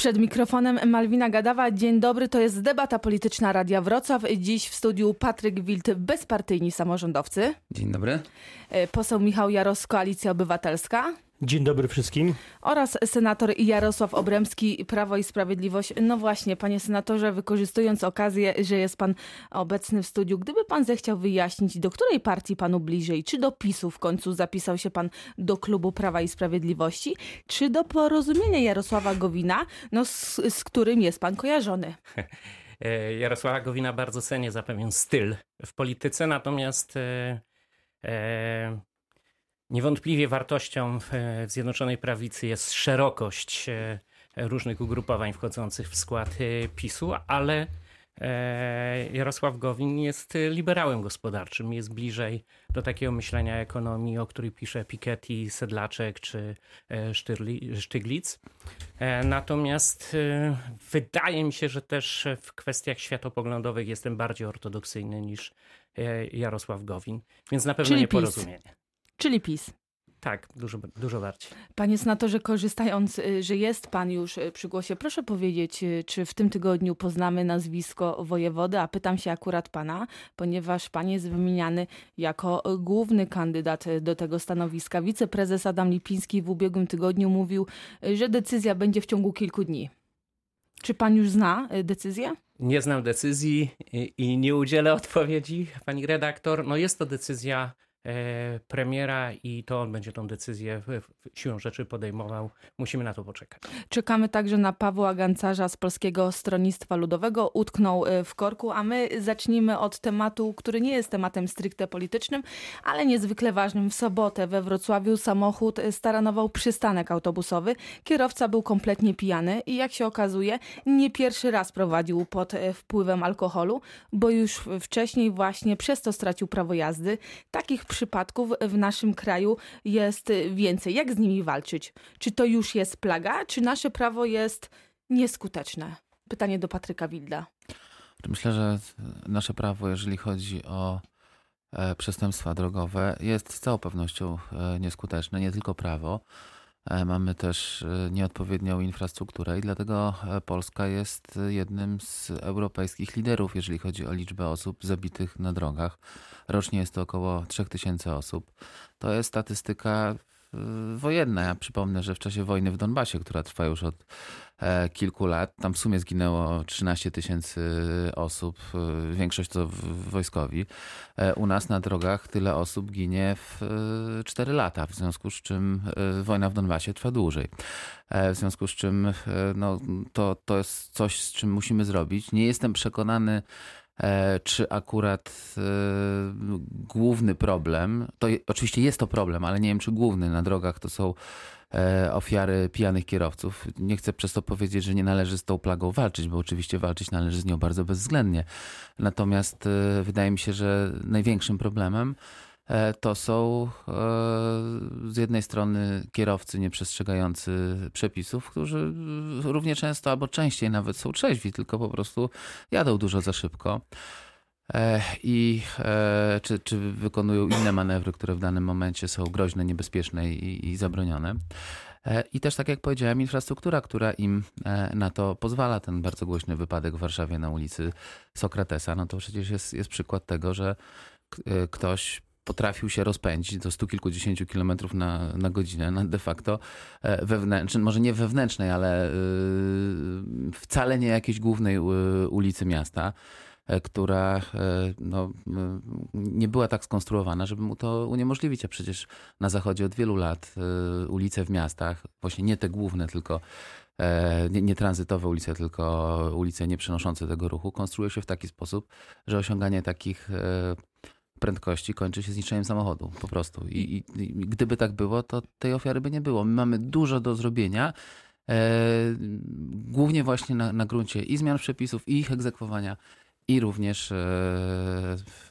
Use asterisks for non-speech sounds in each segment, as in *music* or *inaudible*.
Przed mikrofonem Malwina Gadawa. Dzień dobry, to jest debata polityczna Radia Wrocław. Dziś w studiu Patryk Wilt, bezpartyjni samorządowcy. Dzień dobry. E, Poseł Michał Jaros, Koalicja Obywatelska. Dzień dobry wszystkim. Oraz senator Jarosław Obremski, Prawo i Sprawiedliwość. No właśnie, panie senatorze, wykorzystując okazję, że jest pan obecny w studiu, gdyby pan zechciał wyjaśnić, do której partii panu bliżej, czy do PiSu w końcu zapisał się pan do klubu Prawa i Sprawiedliwości, czy do porozumienia Jarosława Gowina, no z, z którym jest pan kojarzony? *laughs* E, Jarosława Gowina bardzo cenię za pewien styl w polityce, natomiast e, e, niewątpliwie wartością w, w Zjednoczonej Prawicy jest szerokość e, różnych ugrupowań wchodzących w skład e, PiSu, ale e, Jarosław Gowin jest liberałem gospodarczym, jest bliżej do takiego myślenia ekonomii, o której pisze Piketty, Sedlaczek czy e, Sztyglic. E, Natomiast e, wydaje mi się, że też w kwestiach światopoglądowych jestem bardziej ortodoksyjny niż e, Jarosław Gowin, więc na pewno Czyli nie porozumienie. Czyli PiS. Tak, dużo, dużo bardziej. Panie senatorze, korzystając, y, że jest pan już y, przy głosie, proszę powiedzieć, y, czy w tym tygodniu poznamy nazwisko wojewody, a pytam się akurat pana, ponieważ pan jest wymieniany jako główny kandydat do tego stanowiska. Wiceprezes Adam Lipiński w ubiegłym tygodniu mówił, że decyzja będzie w ciągu kilku dni. Czy pan już zna decyzję? Nie znam decyzji i, nie udzielę *laughs* odpowiedzi, pani redaktor. No jest to decyzja premiera i to on będzie tą decyzję siłą rzeczy podejmował. Musimy na to poczekać. Czekamy także na Pawła Gancarza z Polskiego Stronnictwa Ludowego. Utknął y, w korku, a my zacznijmy od tematu, który nie jest tematem stricte politycznym, ale niezwykle ważnym. W sobotę we Wrocławiu samochód staranował przystanek autobusowy. Kierowca był kompletnie pijany i jak się okazuje, nie pierwszy raz prowadził pod y, wpływem alkoholu, bo już wcześniej właśnie przez to stracił prawo jazdy. Takich przypadków w naszym kraju jest więcej. Jak z nimi walczyć? Czy to już jest plaga, czy nasze prawo jest nieskuteczne? Pytanie do Patryka Wilda. Myślę, że nasze prawo, jeżeli chodzi o e, przestępstwa drogowe, jest z całą pewnością e, nieskuteczne, nie tylko prawo. E, Mamy też e, nieodpowiednią infrastrukturę i dlatego e, Polska jest jednym z europejskich liderów, jeżeli chodzi o liczbę osób zabitych na drogach. Rocznie jest to około 3000 osób. To jest statystyka wojenna. Ja przypomnę, że w czasie wojny w Donbasie, która trwa już od e, kilku lat, tam w sumie zginęło 13 tysięcy osób, e, większość to wojskowi. E, U nas na drogach tyle osób ginie w 4 lata, w związku z czym wojna w Donbasie trwa dłużej. W związku z czym no, to, to jest coś, z czym musimy zrobić. Nie jestem przekonany, czy akurat e, główny problem, to oczywiście jest to problem, ale nie wiem, czy główny na drogach to są e, ofiary pijanych kierowców. Nie chcę przez to powiedzieć, że nie należy z tą plagą walczyć, bo oczywiście walczyć należy z nią bardzo bezwzględnie. Natomiast e, wydaje mi się, że największym problemem e, to są e, z jednej strony kierowcy nieprzestrzegający przepisów, którzy równie często albo częściej nawet są trzeźwi, tylko po prostu jadą dużo za szybko. E, I e, czy, czy wykonują inne manewry, które w danym momencie są groźne, niebezpieczne i, i zabronione. E, I też, tak jak powiedziałem, infrastruktura, która im e, na to pozwala. Ten bardzo głośny wypadek w Warszawie na ulicy Sokratesa, no to przecież jest, jest przykład tego, że e, ktoś potrafił się rozpędzić do stu kilkudziesięciu kilometrów na, na godzinę na de facto e, wewnętrznej, może nie wewnętrznej, ale y, wcale nie jakiejś głównej y, ulicy miasta, e, która e, no, nie była tak skonstruowana, żeby mu to uniemożliwić. A przecież na zachodzie od wielu lat ulice w miastach, właśnie nie te główne, tylko e, nie, nie tranzytowe ulice, tylko ulice nie przenoszące tego ruchu, konstruuje się w taki sposób, że osiąganie takich e, prędkości kończy się zniczeniem samochodu, po prostu. I, i, I gdyby tak było, to tej ofiary by nie było. My mamy dużo do zrobienia, e, głównie właśnie na, na gruncie i zmian przepisów, i ich egzekwowania, i również e,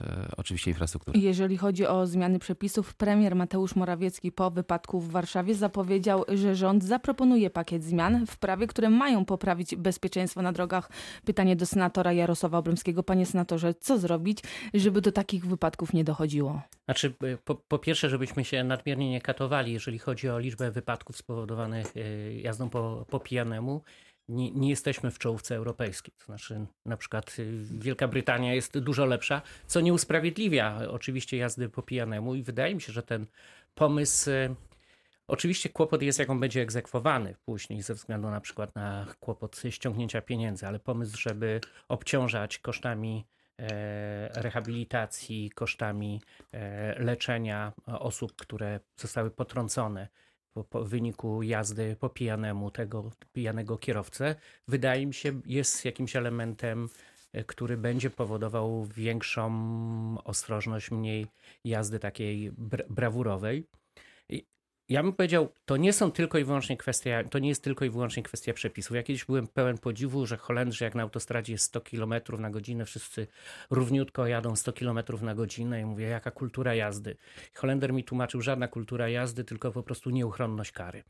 e, oczywiście infrastruktury. Jeżeli chodzi o zmiany przepisów, premier Mateusz Morawiecki po wypadku w Warszawie zapowiedział, że rząd zaproponuje pakiet zmian w prawie, które mają poprawić bezpieczeństwo na drogach. Pytanie do senatora Jarosława Obremskiego. Panie senatorze, co zrobić, żeby do takich wypadków nie dochodziło? Znaczy, y, po, po pierwsze, żebyśmy się nadmiernie nie katowali, jeżeli chodzi o liczbę wypadków spowodowanych y, jazdą po, po pijanemu. Nie, nie, jesteśmy w czołówce europejskiej. To znaczy, na przykład Wielka Brytania jest dużo lepsza, co nie usprawiedliwia oczywiście jazdy po pijanemu i wydaje mi się, że ten pomysł Oczywiście kłopot jest, jak on będzie egzekwowany później, ze względu na przykład na kłopot ściągnięcia pieniędzy, ale pomysł, żeby obciążać kosztami e, rehabilitacji, kosztami e, leczenia osób, które zostały potrącone po, po wyniku jazdy po pijanemu tego pijanego kierowcę, wydaje mi się, jest jakimś elementem, e, który będzie powodował większą ostrożność, mniej jazdy takiej brawurowej. Ja bym powiedział, to nie są tylko i wyłącznie kwestia, to nie jest tylko i wyłącznie kwestia przepisów. Ja kiedyś byłem pełen podziwu, że Holendrzy jak na autostradzie jest 100 km na godzinę, wszyscy równiutko jadą 100 km na godzinę i mówię, jaka kultura jazdy. Holender mi tłumaczył, żadna kultura jazdy, tylko po prostu nieuchronność kary.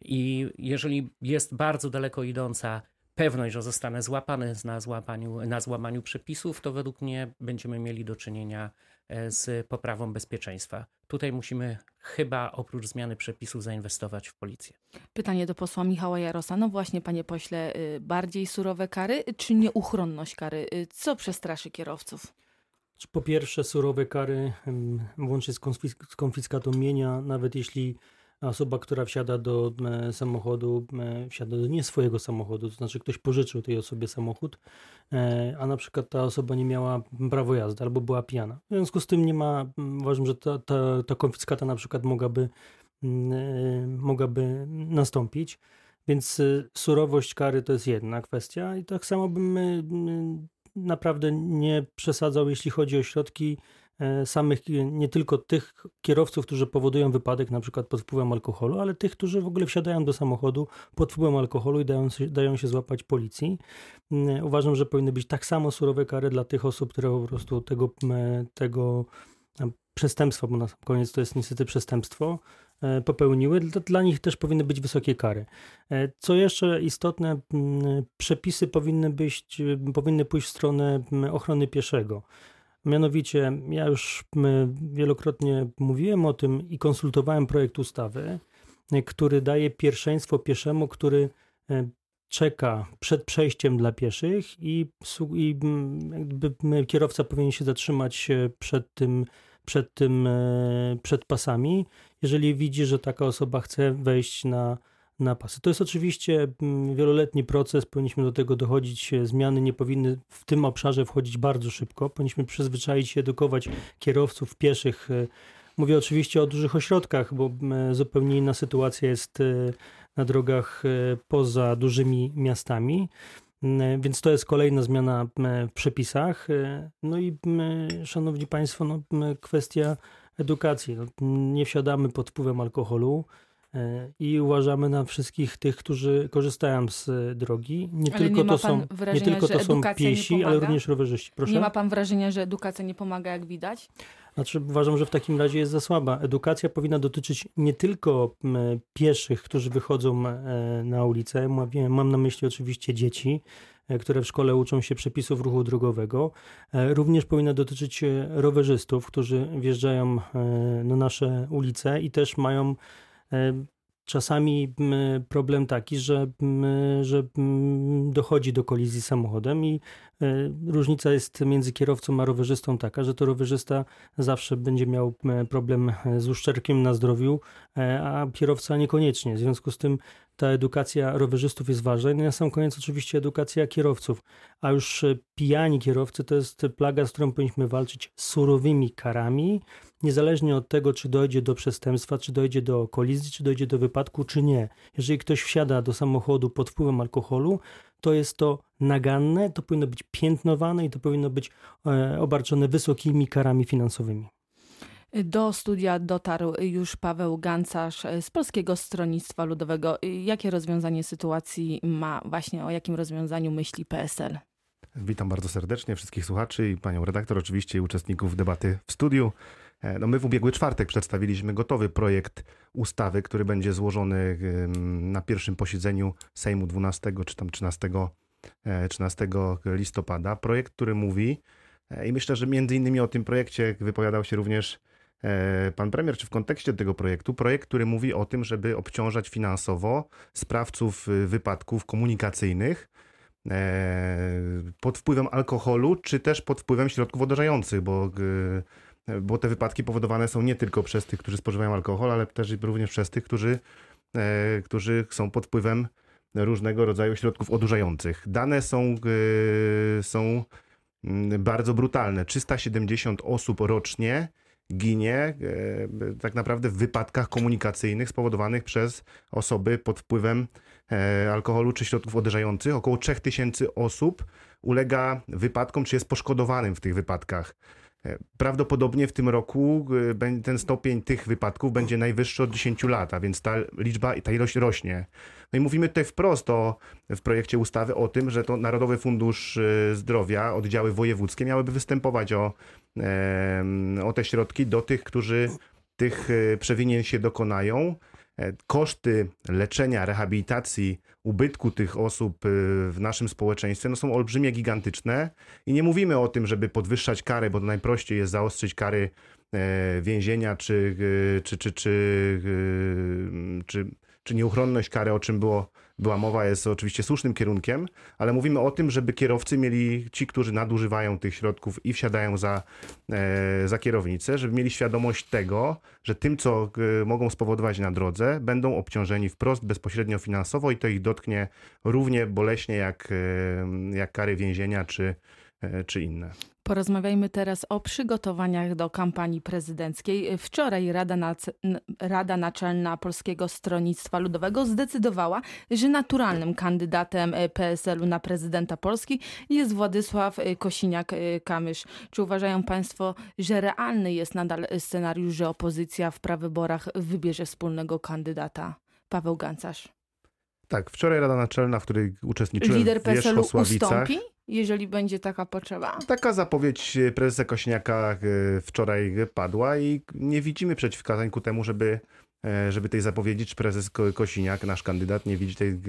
I jeżeli jest bardzo daleko idąca pewność, że zostanę złapany na, złapaniu, na złamaniu przepisów, to według mnie będziemy mieli do czynienia e, z poprawą bezpieczeństwa. Tutaj musimy chyba oprócz zmiany przepisów zainwestować w policję. Pytanie do posła Michała Jarosa. No właśnie, panie pośle, y, bardziej surowe kary czy nieuchronność kary? Y, co przestraszy kierowców? Po pierwsze, surowe kary, łącznie z konfiskatą mienia, nawet jeśli osoba, która wsiada do e, samochodu, e, wsiada do nie swojego samochodu, to znaczy ktoś pożyczył tej osobie samochód, e, a na przykład ta osoba nie miała prawo jazdy albo była pijana. W związku z tym nie ma, uważam, że ta, ta, ta konfiskata na przykład mogłaby, mogłaby nastąpić. Więc surowość kary to jest jedna kwestia i tak samo bym naprawdę nie przesadzał, jeśli chodzi o środki samych, nie tylko tych kierowców, którzy powodują wypadek na przykład pod wpływem alkoholu, ale tych, którzy w ogóle wsiadają do samochodu pod wpływem alkoholu i dają, dają się złapać policji. Mm, uważam, że powinny być tak samo surowe kary dla tych osób, które po prostu tego, tego przestępstwa, bo na koniec to jest niestety przestępstwo, e, popełniły. Dla, nich też powinny być wysokie kary. E, co jeszcze istotne, przepisy powinny, być, powinny pójść w stronę ochrony pieszego. Mianowicie, ja już wielokrotnie mówiłem o tym i konsultowałem projekt ustawy, który daje pierwszeństwo pieszemu, który e, czeka przed przejściem dla pieszych i, i kierowca powinien się zatrzymać przed tym, przed tym, e, przed pasami, jeżeli widzi, że taka osoba chce wejść na, na pasy. To jest oczywiście mm, wieloletni proces, powinniśmy do tego dochodzić. Zmiany nie powinny w tym obszarze wchodzić bardzo szybko. Powinniśmy przyzwyczaić się, edukować kierowców, pieszych. E, mówię oczywiście o dużych ośrodkach, bo mm, zupełnie inna sytuacja jest e, na drogach e, poza dużymi miastami. Więc to jest kolejna zmiana w przepisach. No i szanowni państwo, no, kwestia edukacji. No, nie wsiadamy pod wpływem alkoholu. E, i uważamy na wszystkich tych, którzy korzystają z e, drogi. Nie ale tylko nie to są, nie tylko to są piesi, ale również rowerzyści. Proszę? Nie ma pan wrażenia, że edukacja nie pomaga, jak widać? Znaczy, uważam, że w takim razie jest za słaba. Edukacja powinna dotyczyć nie tylko pieszych, którzy wychodzą e, na ulicę. Mam na myśli oczywiście dzieci, które w szkole uczą się przepisów ruchu drogowego. Również powinna dotyczyć rowerzystów, którzy wjeżdżają na nasze ulice i też mają Czasami problem taki, że, że dochodzi do kolizji samochodem i różnica jest między kierowcą a rowerzystą taka, że to rowerzysta zawsze będzie miał problem z uszczerbkiem na zdrowiu, e, a kierowca niekoniecznie. W związku z tym ta edukacja rowerzystów jest ważna. I na sam koniec oczywiście edukacja kierowców. A już e, pijani kierowcy to jest plaga, z którą powinniśmy walczyć surowymi karami, niezależnie od tego, czy dojdzie do przestępstwa, czy dojdzie do kolizji, czy dojdzie do wypadku, czy nie. Jeżeli ktoś wsiada do samochodu pod wpływem alkoholu, to jest to naganne, to powinno być piętnowane i to powinno być e, obarczone wysokimi karami finansowymi. Do studia dotarł już Paweł Gancarz z Polskiego Stronnictwa Ludowego. Jakie rozwiązanie sytuacji ma? Właśnie o jakim rozwiązaniu myśli PSL? Witam bardzo serdecznie wszystkich słuchaczy i panią redaktor, oczywiście i uczestników debaty w studiu. E, no my w ubiegły czwartek przedstawiliśmy gotowy projekt ustawy, który będzie złożony na pierwszym posiedzeniu Sejmu 12 czy tam 13, 13 e, listopada. Projekt, który mówi, e, i myślę, że między innymi o tym projekcie wypowiadał się również pan premier, czy w kontekście tego projektu, projekt, który mówi o tym, żeby obciążać finansowo sprawców y, wypadków komunikacyjnych pod wpływem alkoholu, czy też pod wpływem środków odurzających, bo, y, bo te wypadki powodowane są nie tylko przez tych, którzy spożywają alkohol, ale też również przez tych, którzy, e, którzy są pod wpływem różnego rodzaju środków odurzających. Dane są, są mm, bardzo brutalne. 370 osób rocznie ginie e, tak naprawdę w wypadkach komunikacyjnych spowodowanych przez osoby pod wpływem e, alkoholu czy środków oderzających. Około 3000 osób ulega wypadkom, czy jest poszkodowanym w tych wypadkach. E, prawdopodobnie w tym roku ten stopień tych wypadków będzie najwyższy od 10 lat, a więc ta liczba i ta ilość rośnie. No i mówimy tutaj wprost o, w projekcie ustawy o tym, że to Narodowy Fundusz Zdrowia, oddziały wojewódzkie miałyby występować o o te środki do tych, którzy tych e, przewinień się dokonają. E, koszty leczenia, rehabilitacji, ubytku tych osób e, w naszym społeczeństwie no są olbrzymie, gigantyczne. I nie mówimy o tym, żeby podwyższać kary, bo najprościej jest zaostrzyć kary więzienia czy, czy, czy, czy, czy, czy nieuchronność kary, o czym było była mowa, jest oczywiście słusznym kierunkiem, ale mówimy o tym, żeby kierowcy mieli, ci, którzy nadużywają tych środków i wsiadają za, e, za kierownicę, żeby mieli świadomość tego, że tym, co e, mogą spowodować na drodze, będą obciążeni wprost, bezpośrednio finansowo i to ich dotknie równie boleśnie jak, e, jak kary więzienia czy, czy inne. Porozmawiajmy teraz o przygotowaniach do kampanii prezydenckiej. Wczoraj Rada, Nac Rada Naczelna Polskiego Stronnictwa Ludowego zdecydowała, że naturalnym kandydatem e, PSL-u na prezydenta Polski jest Władysław e, Kosiniak-Kamysz. Czy uważają Państwo, że realny jest nadal scenariusz, że opozycja w prawyborach wybierze wspólnego kandydata? Paweł Gancarz. Tak, wczoraj Rada Naczelna, w której uczestniczyłem Lider w PSL-u ustąpi? Jeżeli będzie taka potrzeba? Taka zapowiedź e, prezesa Kośniaka e, wczoraj padła i nie widzimy przeciwwskazań ku temu, żeby, e, żeby tej zapowiedzi, czy prezes Kosiniak, nasz kandydat, nie widzi tej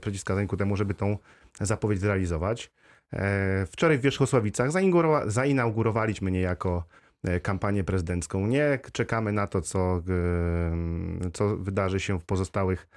przeciwwskazań ku temu, żeby tą zapowiedź zrealizować. Wczoraj w Wierzchosławicach zainaugurowaliśmy niejako kampanię prezydencką. Nie czekamy na to, co, co wydarzy się w pozostałych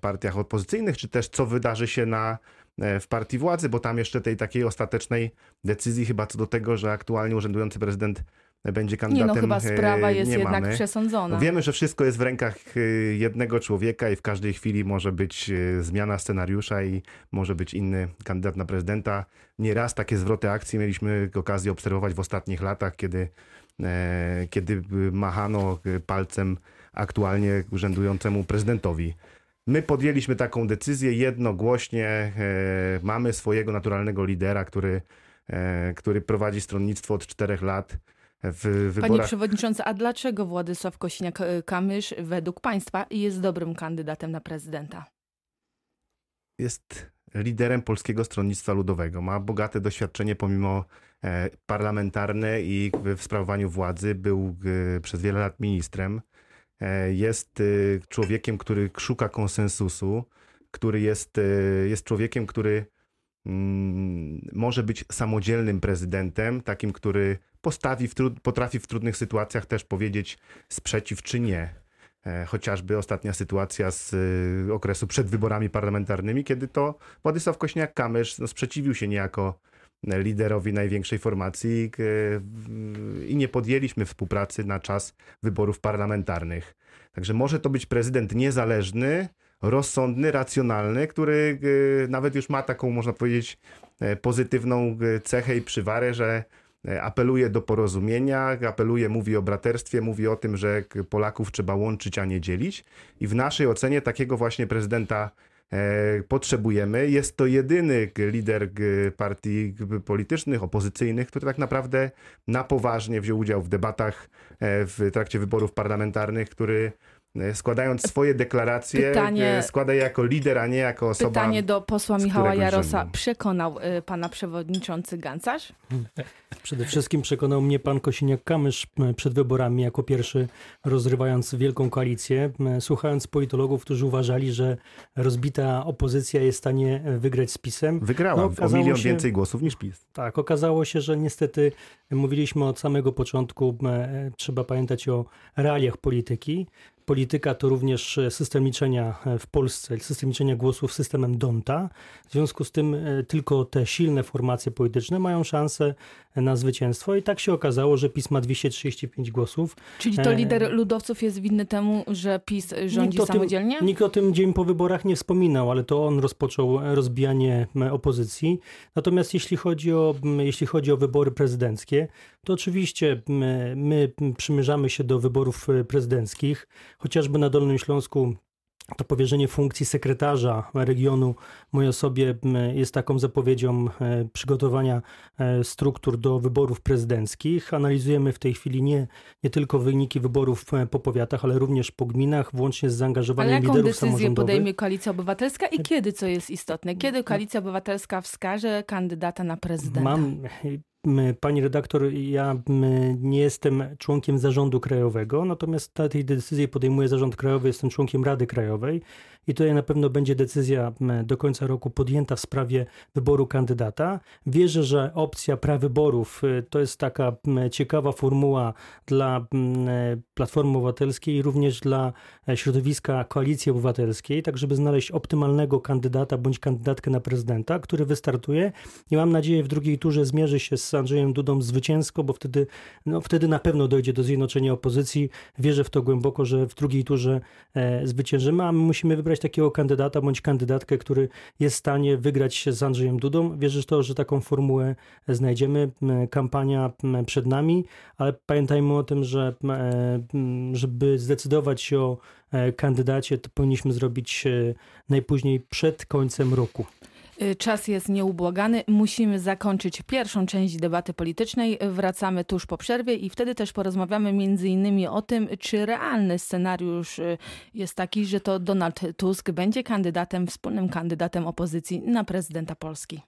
partiach opozycyjnych, czy też co wydarzy się na w partii władzy, bo tam jeszcze tej takiej ostatecznej decyzji chyba co do tego, że aktualnie urzędujący prezydent będzie kandydatem. Nie, no chyba sprawa jest jednak mamy. przesądzona. Wiemy, że wszystko jest w rękach e, jednego człowieka i w każdej chwili może być e, zmiana scenariusza i może być inny kandydat na prezydenta. Nieraz takie zwroty akcji mieliśmy okazję obserwować w ostatnich latach, kiedy, kiedy machano palcem aktualnie urzędującemu prezydentowi. My podjęliśmy taką decyzję jednogłośnie. E, mamy swojego naturalnego lidera, który, e, który prowadzi stronnictwo od czterech lat. W wyborach... Panie przewodniczący, a dlaczego Władysław Kosiniak-Kamysz według państwa jest dobrym kandydatem na prezydenta? Jest liderem Polskiego Stronnictwa Ludowego. Ma bogate doświadczenie pomimo e, parlamentarne i w sprawowaniu władzy. Był przez wiele lat ministrem. E, jest y, człowiekiem, który szuka konsensusu, który jest, y, jest człowiekiem, który mm, może być samodzielnym prezydentem, takim, który postawi w potrafi w trudnych sytuacjach też powiedzieć sprzeciw czy nie. E, chociażby ostatnia sytuacja z y, okresu przed wyborami parlamentarnymi, kiedy to Władysław Kośniak-Kamysz no, sprzeciwił się niejako liderowi największej formacji i nie podjęliśmy współpracy na czas wyborów parlamentarnych. Także może to być prezydent niezależny, rozsądny, racjonalny, który nawet już ma taką, można powiedzieć, e, pozytywną cechę i przywarę, że e, apeluje do porozumienia, apeluje, mówi o braterstwie, mówi o tym, że Polaków trzeba łączyć, a nie dzielić. I w naszej ocenie takiego właśnie prezydenta E, potrzebujemy. Jest to jedyny lider partii politycznych, opozycyjnych, który tak naprawdę na poważnie wziął udział w debatach e, w trakcie wyborów parlamentarnych, który e, składając swoje deklaracje, Pytanie- e, składa je jako lider, a nie jako osoba. Pytanie do posła Michała Jarosa. rzędu. Przekonał y, pana przewodniczący Gancarz? Przede wszystkim przekonał mnie pan Kosiniak-Kamysz przed wyborami jako pierwszy rozrywając wielką koalicję, słuchając politologów, którzy uważali, że rozbita opozycja jest w stanie wygrać z PiSem. Wygrała No, o milion się- więcej głosów niż PiS. Tak, okazało się, że niestety mówiliśmy od samego początku, e, trzeba pamiętać o realiach polityki. Polityka to również e, system liczenia e, w Polsce, system liczenia głosów systemem Donta. W związku z tym e, tylko te silne formacje polityczne mają szansę na zwycięstwo i tak się okazało, że PiS ma 235 głosów. Czyli to lider ludowców jest winny temu, że PiS rządzi Nikt o tym- samodzielnie? Nikt o tym dzień po wyborach nie wspominał, ale to on rozpoczął rozbijanie opozycji. Natomiast jeśli chodzi o, jeśli chodzi o wybory prezydenckie, to oczywiście my m, przymierzamy się do wyborów prezydenckich. Chociażby na Dolnym Śląsku to powierzenie funkcji sekretarza regionu mojej osobie jest taką zapowiedzią e, przygotowania e, struktur do wyborów prezydenckich. Analizujemy w tej chwili nie, nie tylko wyniki wyborów e, po powiatach, ale również po gminach, włącznie z Ale zaangażowaniem jaką liderów decyzję podejmie Koalicja Obywatelska i kiedy, co jest istotne? Kiedy Koalicja Obywatelska wskaże kandydata na prezydenta? Mam, pani redaktor, ja nie jestem członkiem zarządu krajowego, natomiast na tej decyzji podejmuje zarząd krajowy, jestem członkiem Rady Krajowej i tutaj na pewno będzie decyzja do końca roku podjęta w sprawie wyboru kandydata. Wierzę, że opcja prawyborów y, to jest taka ciekawa formuła dla Platformy Obywatelskiej i również dla e, środowiska Koalicji Obywatelskiej, tak żeby znaleźć optymalnego kandydata bądź kandydatkę na prezydenta, który wystartuje i mam nadzieję w drugiej turze zmierzy się z Andrzejem Dudą zwycięsko, bo wtedy, no, wtedy na pewno dojdzie do zjednoczenia opozycji. Wierzę w to głęboko, że w drugiej turze e, zwyciężymy, a my musimy wybrać takiego kandydata bądź kandydatkę, który jest w stanie wygrać się z Andrzejem Dudą. Wierzę w to, że taką formułę znajdziemy. Kampania przed nami, ale pamiętajmy o tym, że e, żeby zdecydować się o e, kandydacie, to powinniśmy zrobić najpóźniej przed końcem roku. Y, Czas jest nieubłagany. Musimy zakończyć pierwszą część debaty politycznej. Wracamy tuż po przerwie i wtedy też porozmawiamy między innymi o tym, czy realny scenariusz y, jest taki, że to Donald Tusk będzie kandydatem, wspólnym kandydatem opozycji na prezydenta Polski.